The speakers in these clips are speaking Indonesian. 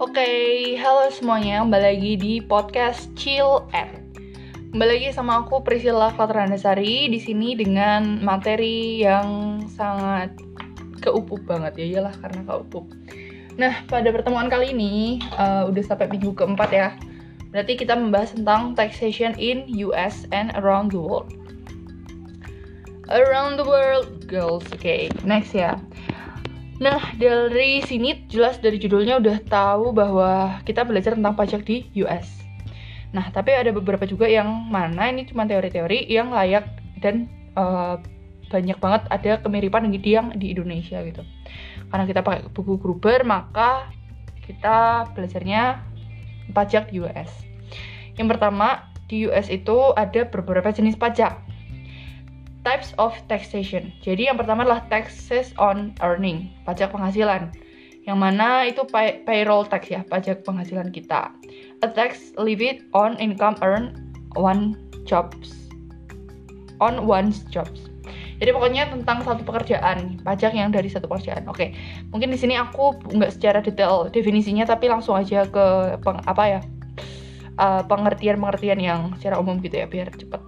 Oke, halo semuanya, kembali lagi di podcast Chill App. Kembali lagi sama aku Priscilla Klatrandasari di sini dengan materi yang sangat keupup banget ya iyalah karena keupup. Nah, pada pertemuan kali ini uh, udah sampai minggu keempat ya. Berarti kita membahas tentang taxation in US and around the world. Around the world, girls. Oke, okay, next ya. Nah, dari sini jelas dari judulnya udah tahu bahwa kita belajar tentang pajak di US. Nah, tapi ada beberapa juga yang mana ini cuma teori-teori yang layak dan uh, banyak banget ada kemiripan di yang di Indonesia gitu. Karena kita pakai buku Gruber, maka kita belajarnya pajak di US. Yang pertama, di US itu ada beberapa jenis pajak types of taxation. Jadi yang pertama adalah taxes on earning, pajak penghasilan. Yang mana itu pay payroll tax ya, pajak penghasilan kita. A tax levied on income earned one jobs. On one's jobs. Jadi pokoknya tentang satu pekerjaan, pajak yang dari satu pekerjaan. Oke, mungkin di sini aku nggak secara detail definisinya, tapi langsung aja ke peng, apa ya uh, pengertian-pengertian yang secara umum gitu ya, biar cepat.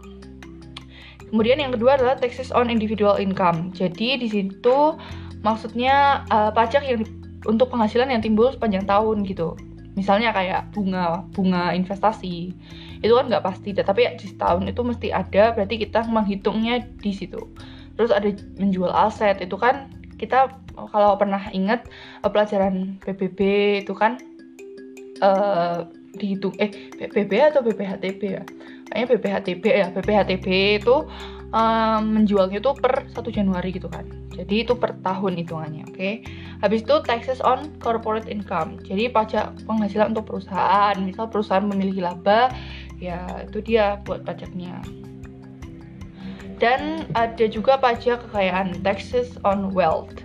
Kemudian yang kedua adalah taxes on individual income. Jadi di situ maksudnya uh, pajak yang untuk penghasilan yang timbul sepanjang tahun gitu. Misalnya kayak bunga bunga investasi itu kan nggak pasti, tapi di setahun itu mesti ada. Berarti kita menghitungnya di situ. Terus ada menjual aset itu kan kita kalau pernah ingat uh, pelajaran PBB itu kan uh, dihitung eh PBB atau BPHTB ya kayaknya BPHTB ya BPHTB itu um, menjualnya itu per 1 Januari gitu kan jadi itu per tahun hitungannya oke okay? habis itu taxes on corporate income jadi pajak penghasilan untuk perusahaan misal perusahaan memiliki laba ya itu dia buat pajaknya dan ada juga pajak kekayaan taxes on wealth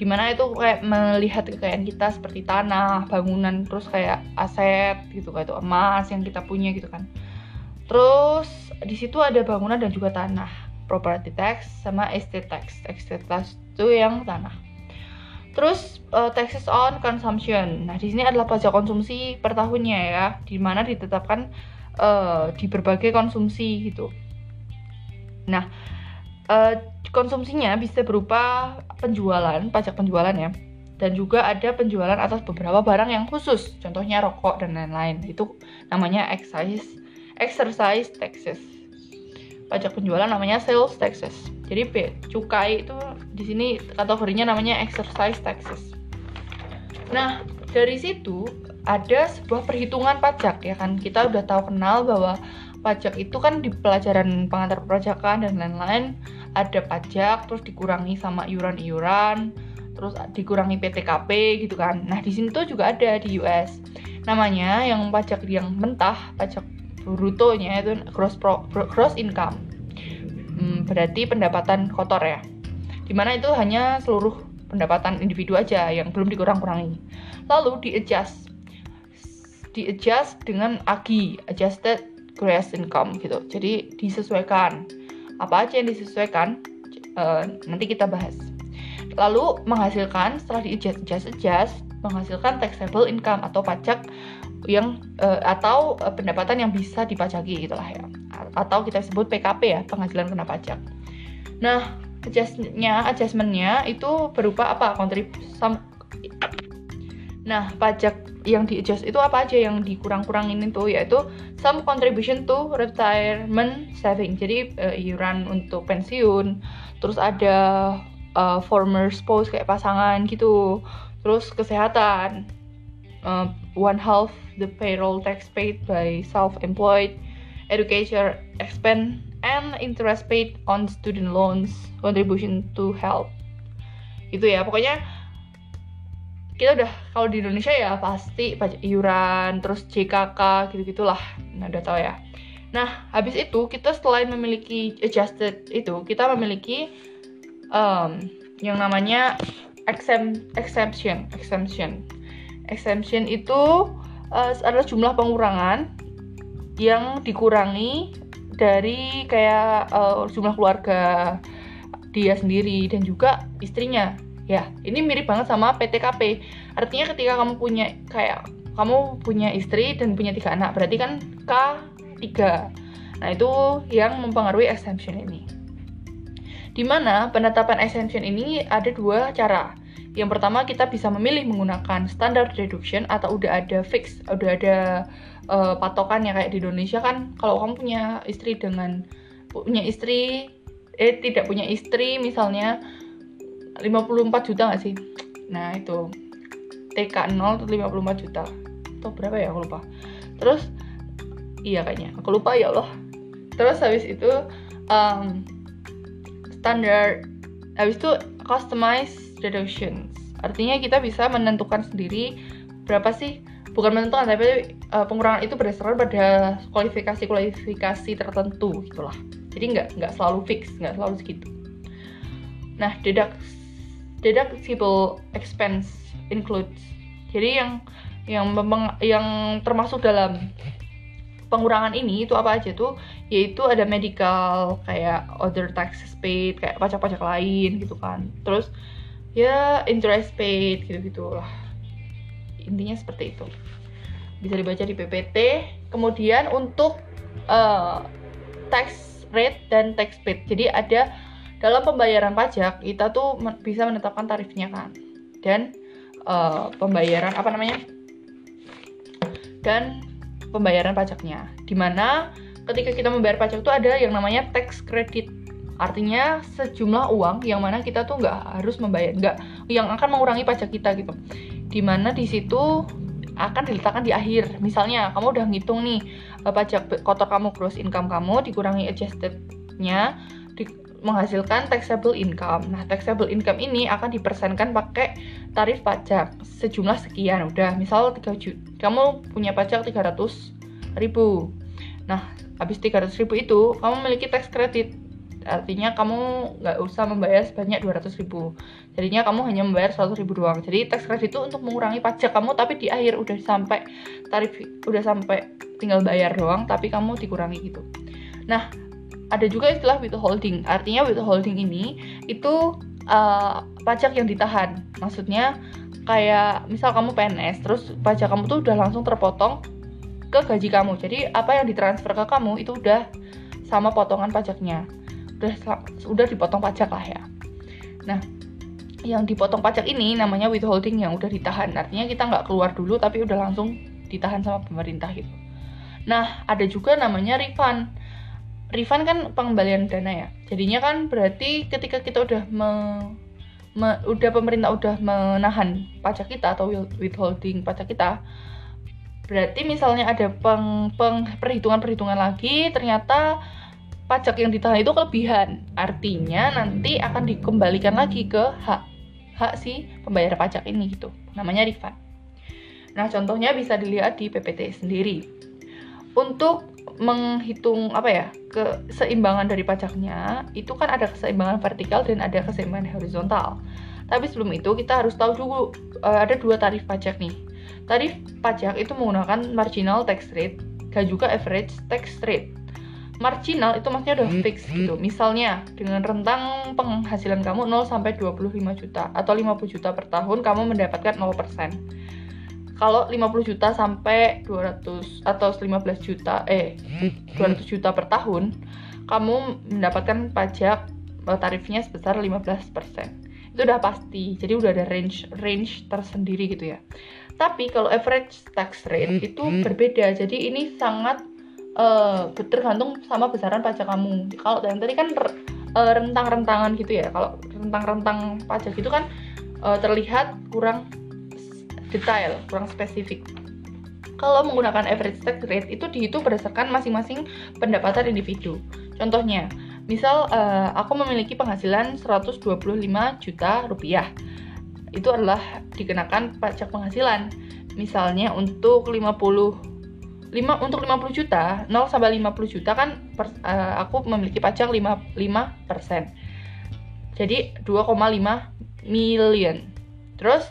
di mana itu kayak melihat kekayaan kita seperti tanah, bangunan, terus kayak aset gitu kayak itu emas yang kita punya gitu kan. Terus di situ ada bangunan dan juga tanah, property tax sama estate tax. Estate tax itu yang tanah. Terus uh, taxes on consumption. Nah, di sini adalah pajak konsumsi per tahunnya ya, di mana ditetapkan uh, di berbagai konsumsi gitu. Nah, uh, konsumsinya bisa berupa penjualan, pajak penjualan ya. Dan juga ada penjualan atas beberapa barang yang khusus, contohnya rokok dan lain-lain. Itu namanya excise exercise taxes. Pajak penjualan namanya sales taxes. Jadi B, cukai itu di sini kategorinya namanya exercise taxes. Nah, dari situ ada sebuah perhitungan pajak ya kan. Kita udah tahu kenal bahwa pajak itu kan di pelajaran pengantar perpajakan dan lain-lain ada pajak terus dikurangi sama iuran-iuran terus dikurangi PTKP gitu kan. Nah, di sini tuh juga ada di US. Namanya yang pajak yang mentah, pajak brutonya itu gross pro, gross income. Hmm, berarti pendapatan kotor ya. Di mana itu hanya seluruh pendapatan individu aja yang belum dikurang-kurangi. Lalu di adjust di adjust dengan AGI adjusted gross income gitu. Jadi disesuaikan. Apa aja yang disesuaikan uh, nanti kita bahas. Lalu menghasilkan setelah di adjust adjust, adjust menghasilkan taxable income atau pajak yang uh, atau uh, pendapatan yang bisa dipajaki gitulah ya. Atau kita sebut PKP ya penghasilan kena pajak. Nah adjustnya adjustmentnya itu berupa apa? Kontribusi Nah pajak yang di adjust itu apa aja yang dikurang-kurangin itu? Yaitu some contribution to retirement saving. Jadi uh, iuran untuk pensiun terus ada uh, former spouse kayak pasangan gitu terus kesehatan uh, one half the payroll tax paid by self-employed, education expense, and interest paid on student loans, contribution to health. Itu ya, pokoknya kita udah kalau di Indonesia ya pasti pajak iuran, terus JKK gitu-gitulah. Nah, udah tahu ya. Nah, habis itu kita selain memiliki adjusted itu, kita memiliki um, yang namanya exemption, exemption exemption itu uh, adalah jumlah pengurangan yang dikurangi dari kayak uh, jumlah keluarga dia sendiri dan juga istrinya Ya, ini mirip banget sama PTKP. Artinya ketika kamu punya kayak kamu punya istri dan punya tiga anak, berarti kan K3. Nah, itu yang mempengaruhi exemption ini. Di mana penetapan exemption ini ada dua cara. Yang pertama kita bisa memilih menggunakan standard deduction atau udah ada fix, udah ada uh, patokannya kayak di Indonesia kan kalau kamu punya istri dengan punya istri eh tidak punya istri misalnya 54 juta nggak sih? Nah itu TK 0 itu 54 juta. Atau berapa ya aku lupa. Terus iya kayaknya aku lupa ya Allah. Terus habis itu um, standar habis itu customize deductions. Artinya kita bisa menentukan sendiri berapa sih bukan menentukan tapi uh, pengurangan itu berdasarkan pada kualifikasi-kualifikasi tertentu gitulah. Jadi nggak nggak selalu fix nggak selalu segitu. Nah deduct deductible expense includes. Jadi yang yang memang yang termasuk dalam pengurangan ini itu apa aja tuh? Yaitu ada medical kayak other taxes paid kayak pajak-pajak lain gitu kan. Terus ya interest paid gitu gitulah intinya seperti itu. Bisa dibaca di PPT kemudian untuk uh, tax rate dan tax paid. Jadi ada dalam pembayaran pajak kita tuh bisa menetapkan tarifnya kan. Dan uh, pembayaran apa namanya? Dan pembayaran pajaknya. Di mana ketika kita membayar pajak itu ada yang namanya tax credit artinya sejumlah uang yang mana kita tuh nggak harus membayar nggak yang akan mengurangi pajak kita gitu di mana di situ akan diletakkan di akhir. Misalnya kamu udah ngitung nih uh, pajak kotor kamu gross income kamu dikurangi adjustednya di, menghasilkan taxable income. Nah, taxable income ini akan dipersenkan pakai tarif pajak sejumlah sekian. Udah, misal 3 juta, kamu punya pajak 300 ribu. Nah, habis 300 ribu itu, kamu memiliki tax credit artinya kamu nggak usah membayar sebanyak 200 ribu. Jadinya kamu hanya membayar 100 ribu doang. Jadi tax credit itu untuk mengurangi pajak kamu tapi di akhir udah sampai tarif udah sampai tinggal bayar doang tapi kamu dikurangi gitu. Nah ada juga istilah withholding. Artinya withholding ini itu uh, pajak yang ditahan. Maksudnya kayak misal kamu PNS terus pajak kamu tuh udah langsung terpotong ke gaji kamu. Jadi apa yang ditransfer ke kamu itu udah sama potongan pajaknya udah udah dipotong pajak lah ya. Nah yang dipotong pajak ini namanya withholding yang udah ditahan. Artinya kita nggak keluar dulu tapi udah langsung ditahan sama pemerintah gitu. Nah ada juga namanya refund. Refund kan pengembalian dana ya. Jadinya kan berarti ketika kita udah me, me, udah pemerintah udah menahan pajak kita atau withholding pajak kita berarti misalnya ada peng, peng perhitungan perhitungan lagi ternyata pajak yang ditahan itu kelebihan. Artinya nanti akan dikembalikan lagi ke hak hak si pembayar pajak ini gitu. Namanya refund. Nah, contohnya bisa dilihat di PPT sendiri. Untuk menghitung apa ya keseimbangan dari pajaknya itu kan ada keseimbangan vertikal dan ada keseimbangan horizontal. Tapi sebelum itu kita harus tahu dulu uh, ada dua tarif pajak nih. Tarif pajak itu menggunakan marginal tax rate dan juga average tax rate marginal itu maksudnya udah hmm, fix hmm. gitu. Misalnya dengan rentang penghasilan kamu 0 sampai 25 juta atau 50 juta per tahun kamu mendapatkan 0%. Kalau 50 juta sampai 200 atau 15 juta eh 200 juta per tahun, kamu mendapatkan pajak eh, tarifnya sebesar 15%. Itu udah pasti. Jadi udah ada range range tersendiri gitu ya. Tapi kalau average tax rate itu berbeda. Jadi ini sangat uh, tergantung sama besaran pajak kamu. Kalau yang tadi kan uh, rentang-rentangan gitu ya. Kalau rentang-rentang pajak itu kan uh, terlihat kurang detail, kurang spesifik. Kalau menggunakan average tax rate itu dihitung berdasarkan masing-masing pendapatan individu. Contohnya, misal uh, aku memiliki penghasilan 125 juta rupiah. Itu adalah dikenakan pajak penghasilan. Misalnya untuk 50 5 untuk 50 juta 0 sampai 50 juta kan per, uh, aku memiliki pajak 5 persen. Jadi 2,5 million. Terus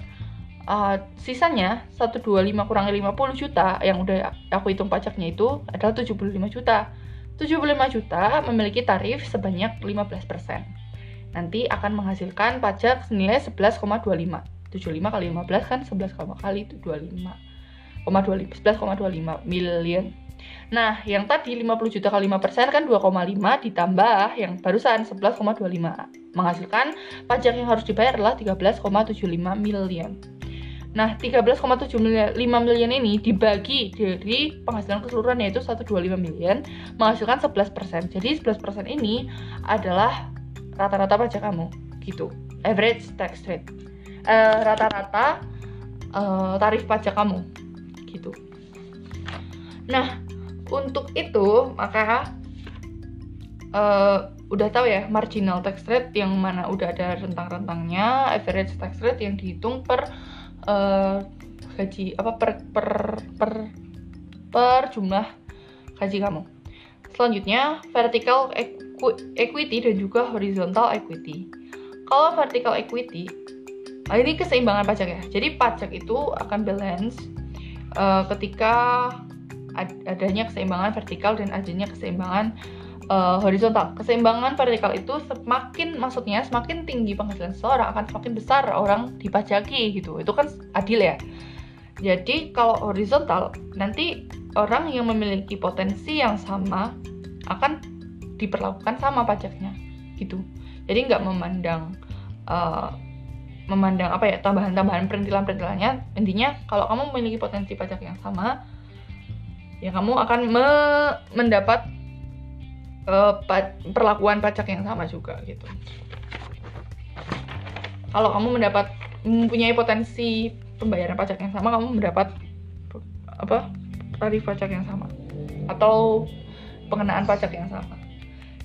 uh, sisanya 125 kurangi 50 juta yang udah aku hitung pajaknya itu adalah 75 juta. 75 juta memiliki tarif sebanyak 15 persen. Nanti akan menghasilkan pajak senilai 11,25 75 kali 15 kan 11 kali itu 25 11,25 million Nah, yang tadi 50 juta kali 5% kan 2,5 ditambah yang barusan 11,25 menghasilkan pajak yang harus dibayar adalah 13,75 million. Nah, 13,75 million ini dibagi dari penghasilan keseluruhan yaitu 125 million menghasilkan 11%. Jadi 11% ini adalah rata-rata pajak kamu gitu. Average tax rate. Eh, rata-rata uh, tarif pajak kamu gitu. Nah, untuk itu maka uh, udah tahu ya marginal tax rate yang mana udah ada rentang-rentangnya average tax rate yang dihitung per uh, gaji apa per per per per jumlah gaji kamu. Selanjutnya vertical equity dan juga horizontal equity. Kalau vertical equity ini keseimbangan pajak ya. Jadi pajak itu akan balance uh, ketika adanya keseimbangan vertikal dan adanya keseimbangan uh, horizontal. Keseimbangan vertikal itu semakin maksudnya semakin tinggi penghasilan seseorang akan semakin besar orang dipajaki gitu. Itu kan adil ya. Jadi kalau horizontal nanti orang yang memiliki potensi yang sama akan diperlakukan sama pajaknya gitu. Jadi nggak memandang uh, memandang apa ya tambahan-tambahan perintilan-perintilannya intinya kalau kamu memiliki potensi pajak yang sama ya kamu akan me mendapat uh, pa perlakuan pajak yang sama juga gitu. Kalau kamu mendapat mempunyai potensi pembayaran pajak yang sama, kamu mendapat apa tarif pajak yang sama atau pengenaan pajak yang sama.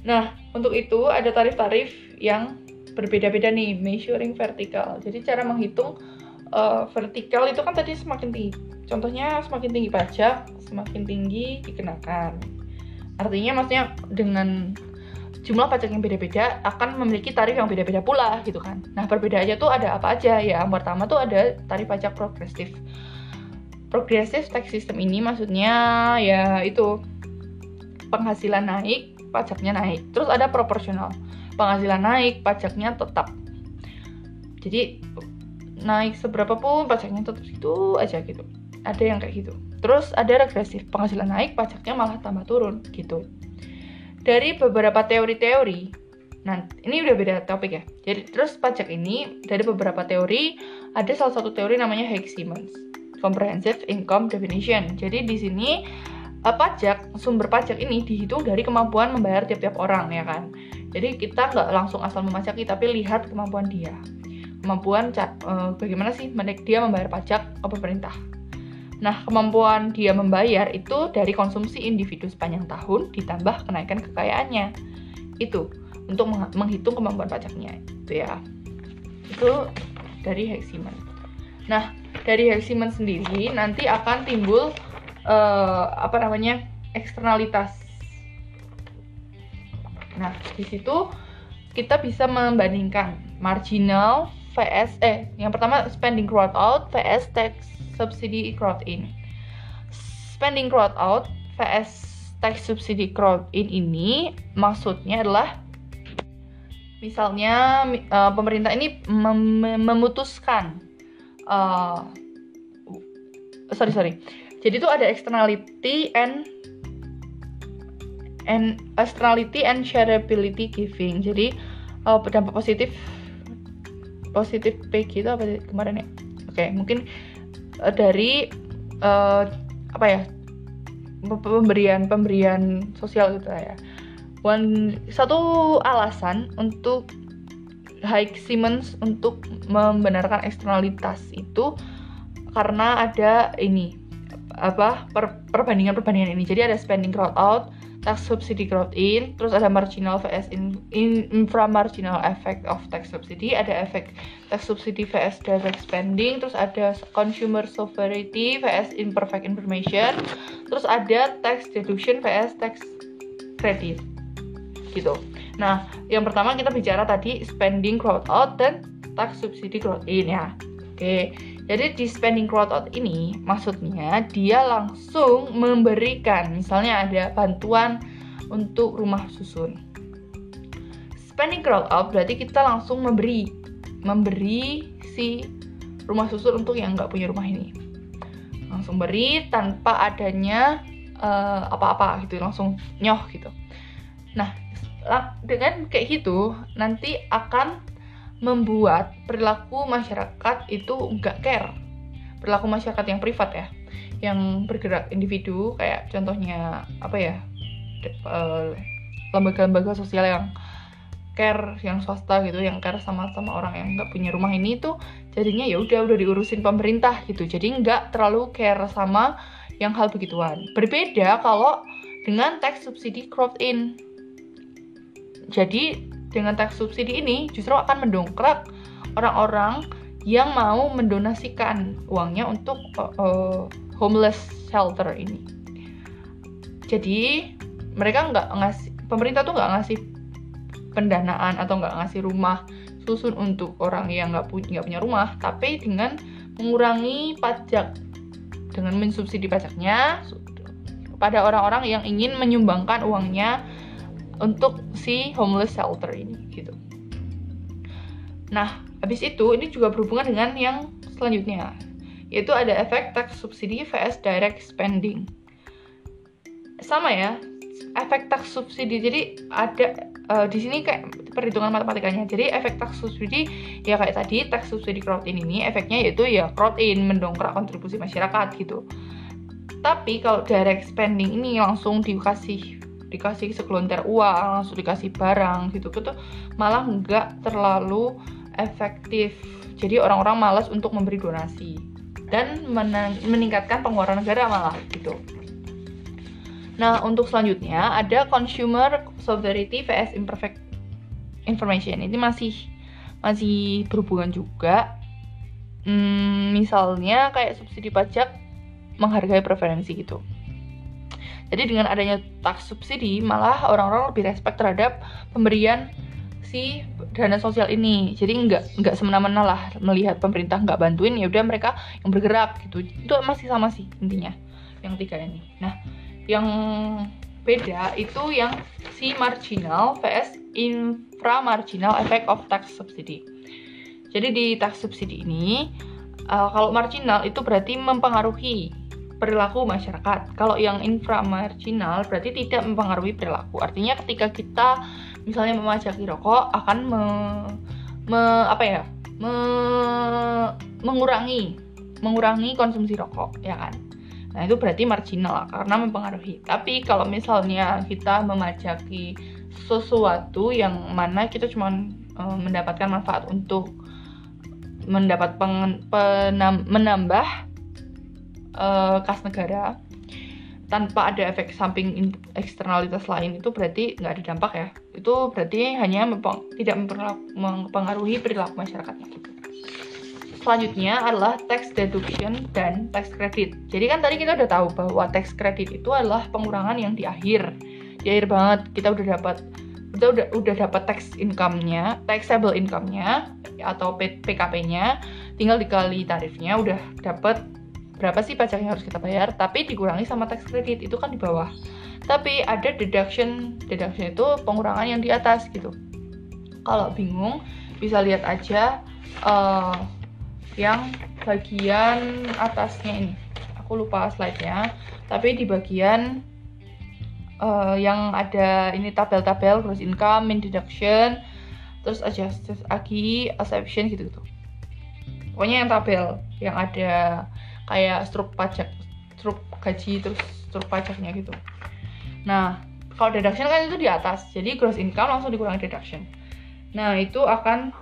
Nah, untuk itu ada tarif-tarif yang berbeda-beda nih, measuring vertikal. Jadi cara menghitung uh, vertikal itu kan tadi semakin tinggi. Contohnya semakin tinggi pajak, semakin tinggi dikenakan. Artinya maksudnya dengan jumlah pajak yang beda-beda akan memiliki tarif yang beda-beda pula gitu kan. Nah, perbedaannya tuh ada apa aja ya? Yang pertama tuh ada tarif pajak progresif. Progresif tax system ini maksudnya ya itu penghasilan naik, pajaknya naik. Terus ada proporsional. Penghasilan naik, pajaknya tetap. Jadi naik seberapa pun pajaknya tetap itu aja gitu. Ada yang kayak gitu. Terus ada regresif penghasilan naik pajaknya malah tambah turun gitu. Dari beberapa teori-teori nah ini udah beda topik ya. Jadi terus pajak ini dari beberapa teori ada salah satu teori namanya Hayek-Simmons Comprehensive Income Definition. Jadi di sini uh, pajak sumber pajak ini dihitung dari kemampuan membayar tiap-tiap orang ya kan jadi kita nggak langsung asal memajaki tapi lihat kemampuan dia kemampuan uh, bagaimana sih dia membayar pajak ke pemerintah. Nah, kemampuan dia membayar itu dari konsumsi individu sepanjang tahun ditambah kenaikan kekayaannya. Itu untuk menghitung kemampuan pajaknya itu ya. Itu dari Heximan. Nah, dari Heximan sendiri nanti akan timbul uh, apa namanya? eksternalitas. Nah, di situ kita bisa membandingkan marginal VS eh yang pertama spending crowd out VS tax subsidy crowd in. Spending crowd out VS tax subsidy crowd in ini maksudnya adalah misalnya uh, pemerintah ini mem memutuskan uh, sorry sorry jadi itu ada externality and and externality and shareability giving. Jadi uh, berdampak positif positif PG itu apa kemarin ya? Oke okay, mungkin uh, dari uh, apa ya? Pemberian pemberian sosial gitu ya. One, satu alasan untuk High Siemens untuk membenarkan eksternalitas itu karena ada ini apa per, perbandingan perbandingan ini. Jadi ada spending crowd out tax subsidy growth in, terus ada marginal vs in, in inframarginal effect of tax subsidy, ada efek tax subsidy vs direct spending, terus ada consumer sovereignty vs imperfect information, terus ada tax deduction vs tax credit. Gitu. Nah, yang pertama kita bicara tadi spending growth out dan tax subsidy growth in ya. Oke. Jadi di spending crowd ini maksudnya dia langsung memberikan misalnya ada bantuan untuk rumah susun. spending crowd out berarti kita langsung memberi memberi si rumah susun untuk yang nggak punya rumah ini langsung beri tanpa adanya uh, apa-apa gitu langsung nyoh gitu nah dengan kayak gitu nanti akan membuat perilaku masyarakat itu nggak care. Perilaku masyarakat yang privat ya yang bergerak individu kayak contohnya apa ya eh, lembaga-lembaga sosial yang care yang swasta gitu yang care sama sama orang yang nggak punya rumah ini tuh jadinya ya udah udah diurusin pemerintah gitu. Jadi nggak terlalu care sama yang hal begituan. Berbeda kalau dengan tax subsidi crowd in. Jadi dengan tax subsidi ini justru akan mendongkrak orang-orang yang mau mendonasikan uangnya untuk uh, uh, homeless shelter ini. Jadi mereka nggak ngasih pemerintah tuh nggak ngasih pendanaan atau nggak ngasih rumah susun untuk orang yang nggak punya punya rumah tapi dengan mengurangi pajak. Dengan mensubsidi pajaknya pada orang-orang yang ingin menyumbangkan uangnya untuk si homeless shelter ini gitu. Nah, habis itu ini juga berhubungan dengan yang selanjutnya yaitu ada efek tax subsidi vs direct spending. Sama ya, efek tax subsidi. Jadi ada uh, di sini kayak perhitungan matematikanya. Jadi efek tax subsidi ya kayak tadi tax subsidi crowd in ini efeknya yaitu ya crowd in mendongkrak kontribusi masyarakat gitu. Tapi kalau direct spending ini langsung dikasih dikasih segelonter uang, langsung dikasih barang gitu gitu malah nggak terlalu efektif. Jadi orang-orang malas untuk memberi donasi dan meningkatkan pengeluaran negara malah gitu. Nah, untuk selanjutnya ada consumer sovereignty vs imperfect information. Ini masih masih berhubungan juga. Hmm, misalnya kayak subsidi pajak menghargai preferensi gitu. Jadi dengan adanya tax subsidi malah orang-orang lebih respect terhadap pemberian si dana sosial ini. Jadi nggak nggak semena-mena lah melihat pemerintah nggak bantuin ya udah mereka yang bergerak gitu. Itu masih sama sih intinya yang tiga ini. Nah, yang beda itu yang si marginal vs inframarginal effect of tax subsidy. Jadi di tax subsidy ini uh, kalau marginal itu berarti mempengaruhi perilaku masyarakat. Kalau yang inframarginal berarti tidak mempengaruhi perilaku. Artinya ketika kita misalnya memajaki rokok akan me, me apa ya? Me, mengurangi mengurangi konsumsi rokok, ya kan? Nah, itu berarti marginal karena mempengaruhi. Tapi kalau misalnya kita memajaki sesuatu yang mana kita cuma uh, mendapatkan manfaat untuk mendapat pengen, penam, menambah uh, kas negara tanpa ada efek samping eksternalitas lain itu berarti nggak ada dampak ya itu berarti hanya mempeng, tidak mempengaruhi perilaku masyarakatnya selanjutnya adalah tax deduction dan tax credit. Jadi kan tadi kita udah tahu bahwa tax credit itu adalah pengurangan yang di akhir. Di akhir banget kita udah dapat kita udah udah dapat tax income-nya, taxable income-nya atau PKP-nya, tinggal dikali tarifnya udah dapat berapa sih pajak yang harus kita bayar, tapi dikurangi sama tax credit itu kan di bawah. Tapi ada deduction, deduction itu pengurangan yang di atas gitu. Kalau bingung bisa lihat aja uh, yang bagian atasnya ini aku lupa slide-nya tapi di bagian uh, yang ada ini tabel-tabel gross income, min deduction terus adjusted agi, exception gitu gitu pokoknya yang tabel yang ada kayak struk pajak struk gaji terus struk pajaknya gitu. Nah kalau deduction kan itu di atas jadi gross income langsung dikurangi deduction. Nah itu akan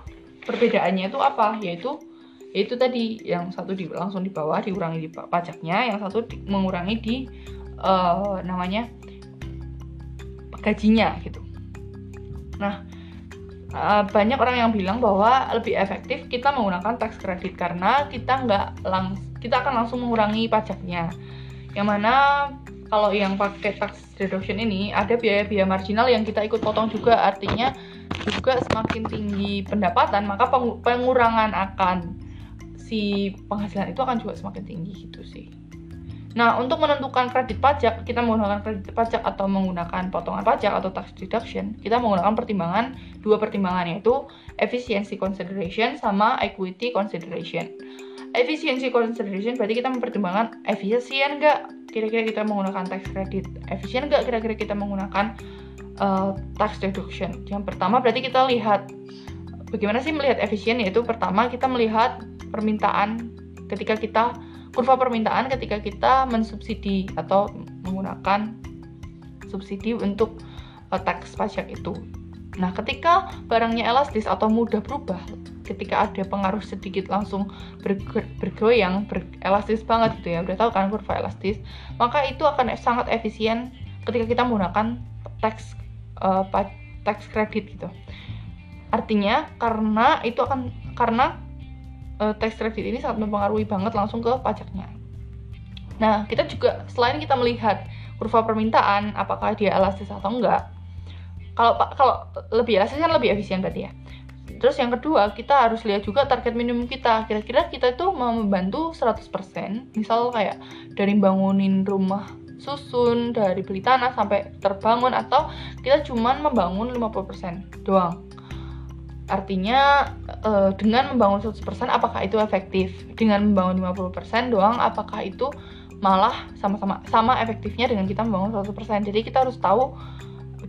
perbedaannya itu apa? Yaitu itu tadi yang satu di, langsung di bawah dikurangi di pajaknya yang satu di, mengurangi di uh, namanya gajinya gitu. Nah uh, banyak orang yang bilang bahwa lebih efektif kita menggunakan tax credit karena kita nggak lang kita akan langsung mengurangi pajaknya. Yang mana kalau yang pakai tax deduction ini ada biaya-biaya marginal yang kita ikut potong juga. Artinya juga semakin tinggi pendapatan maka pengurangan akan si penghasilan itu akan juga semakin tinggi gitu sih Nah, untuk menentukan kredit pajak, kita menggunakan kredit pajak atau menggunakan potongan pajak atau tax deduction, kita menggunakan pertimbangan dua pertimbangan yaitu efficiency consideration sama equity consideration. Efficiency consideration berarti kita mempertimbangkan efisien nggak kira-kira kita menggunakan tax credit, efisien nggak kira-kira kita menggunakan uh, tax deduction. Yang pertama berarti kita lihat bagaimana sih melihat efisien yaitu pertama kita melihat permintaan ketika kita kurva permintaan ketika kita mensubsidi atau menggunakan subsidi untuk uh, tax pajak itu. Nah, ketika barangnya elastis atau mudah berubah, ketika ada pengaruh sedikit langsung bergoyang, berelastis banget gitu ya, udah tahu kan kurva elastis, maka itu akan sangat efisien ketika kita menggunakan tax uh, tax credit gitu. Artinya karena itu akan karena uh, tax credit ini sangat mempengaruhi banget langsung ke pajaknya. Nah, kita juga selain kita melihat kurva permintaan apakah dia elastis atau enggak. Kalau kalau lebih elastis kan lebih efisien berarti ya. Terus yang kedua, kita harus lihat juga target minimum kita. Kira-kira kita itu mau membantu 100%, misal kayak dari bangunin rumah susun, dari beli tanah sampai terbangun atau kita cuman membangun 50% doang. Artinya uh, dengan membangun 100% apakah itu efektif? Dengan membangun 50% doang apakah itu malah sama-sama sama efektifnya dengan kita membangun 100%. Jadi kita harus tahu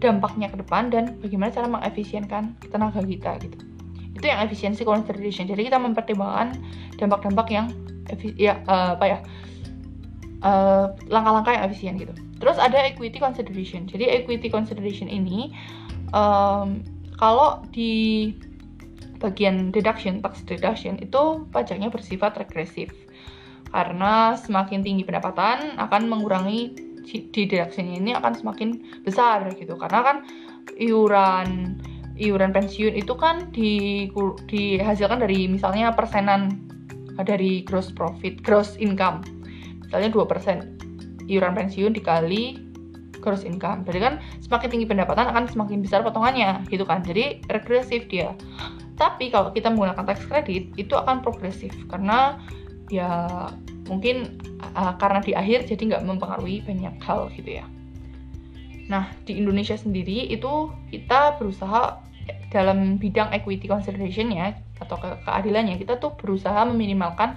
dampaknya ke depan dan bagaimana cara mengefisienkan tenaga kita gitu. Itu yang efisiensi consideration. Jadi kita mempertimbangkan dampak-dampak yang ya uh, apa ya? Eh, langkah-langkah uh, yang efisien gitu. Terus ada equity consideration. Jadi equity consideration ini um, kalau di bagian deduction, tax deduction itu pajaknya bersifat regresif. Karena semakin tinggi pendapatan akan mengurangi deduction ini akan semakin besar gitu. Karena kan iuran iuran pensiun itu kan di, dihasilkan dari misalnya persenan dari gross profit, gross income. Misalnya 2% iuran pensiun dikali gross income. Jadi kan semakin tinggi pendapatan akan semakin besar potongannya gitu kan. Jadi regresif dia. Tapi kalau kita menggunakan tax credit itu akan progresif karena ya mungkin uh, karena di akhir jadi nggak mempengaruhi banyak hal gitu ya. Nah di Indonesia sendiri itu kita berusaha dalam bidang equity consideration ya atau ke keadilannya kita tuh berusaha meminimalkan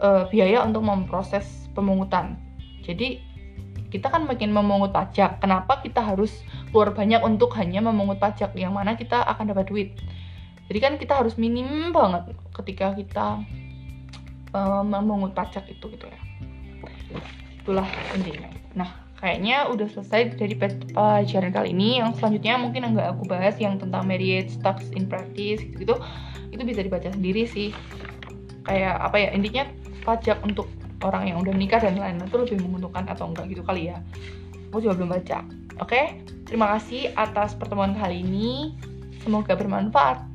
uh, biaya untuk memproses pemungutan. Jadi kita kan makin memungut pajak. Kenapa kita harus keluar banyak untuk hanya memungut pajak yang mana kita akan dapat duit? Jadi kan kita harus minim banget ketika kita uh, memungut pajak itu gitu ya. Itulah intinya. Nah, kayaknya udah selesai dari pelajaran kali ini. Yang selanjutnya mungkin nggak aku bahas yang tentang marriage tax in practice gitu, -gitu. Itu bisa dibaca sendiri sih. Kayak apa ya intinya pajak untuk orang yang udah menikah dan lain-lain itu lebih menguntungkan atau enggak gitu kali ya aku juga belum baca oke terima kasih atas pertemuan kali ini semoga bermanfaat